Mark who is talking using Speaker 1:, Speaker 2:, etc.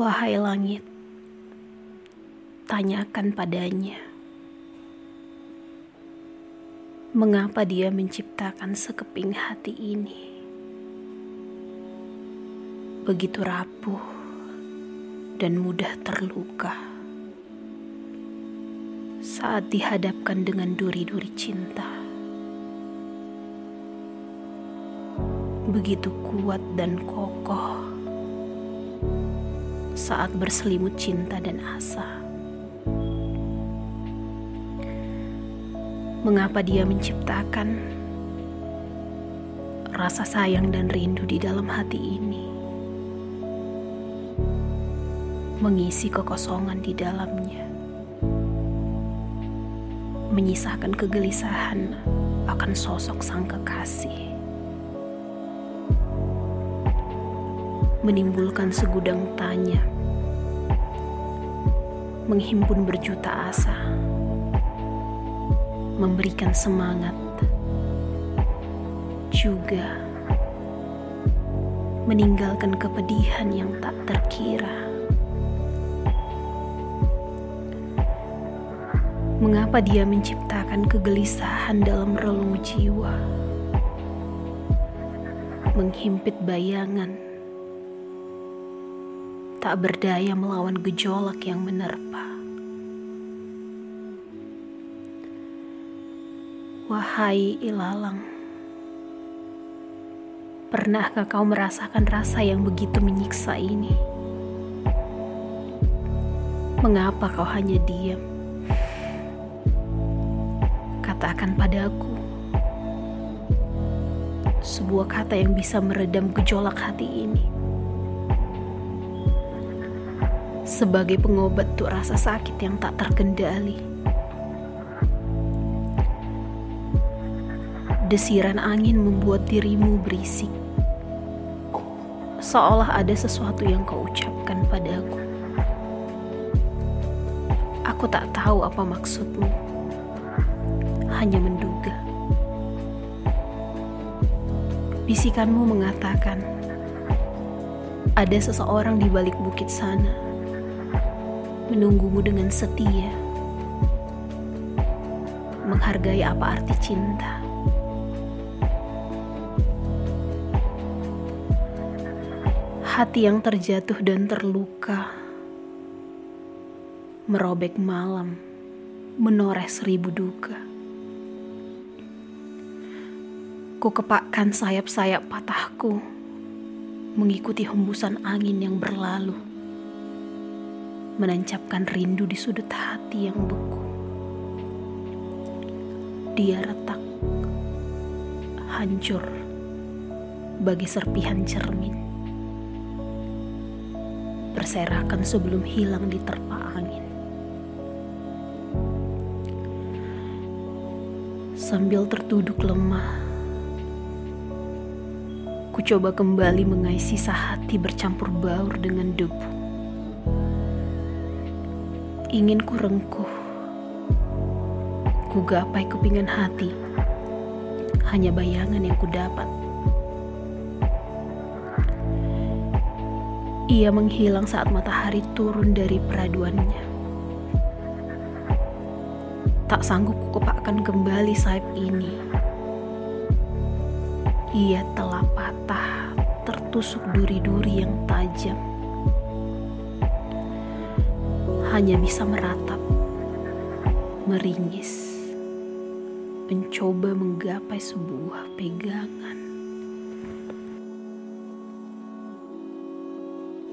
Speaker 1: Wahai langit, tanyakan padanya, mengapa dia menciptakan sekeping hati ini? Begitu rapuh dan mudah terluka saat dihadapkan dengan duri-duri cinta. Begitu kuat dan kokoh saat berselimut cinta dan asa. Mengapa dia menciptakan rasa sayang dan rindu di dalam hati ini? Mengisi kekosongan di dalamnya. Menyisakan kegelisahan akan sosok sang kekasih. Menimbulkan segudang tanya, menghimpun berjuta asa, memberikan semangat, juga meninggalkan kepedihan yang tak terkira. Mengapa dia menciptakan kegelisahan dalam relung jiwa? Menghimpit bayangan tak berdaya melawan gejolak yang menerpa. Wahai ilalang, pernahkah kau merasakan rasa yang begitu menyiksa ini? Mengapa kau hanya diam? Katakan padaku sebuah kata yang bisa meredam gejolak hati ini. Sebagai pengobat untuk rasa sakit yang tak terkendali. Desiran angin membuat dirimu berisik, seolah ada sesuatu yang kau ucapkan padaku. Aku tak tahu apa maksudmu, hanya menduga. Bisikanmu mengatakan, ada seseorang di balik bukit sana menunggumu dengan setia, menghargai apa arti cinta. Hati yang terjatuh dan terluka, merobek malam, menoreh seribu duka. Ku kepakkan sayap-sayap patahku, mengikuti hembusan angin yang berlalu menancapkan rindu di sudut hati yang beku. Dia retak, hancur, bagi serpihan cermin. Berserakan sebelum hilang di terpa angin. Sambil tertuduk lemah, ku coba kembali mengais sisa hati bercampur baur dengan debu ingin ku rengkuh. Ku gapai kepingan hati, hanya bayangan yang ku dapat. Ia menghilang saat matahari turun dari peraduannya. Tak sanggup ku kepakkan kembali sayap ini. Ia telah patah, tertusuk duri-duri yang tajam hanya bisa meratap, meringis, mencoba menggapai sebuah pegangan.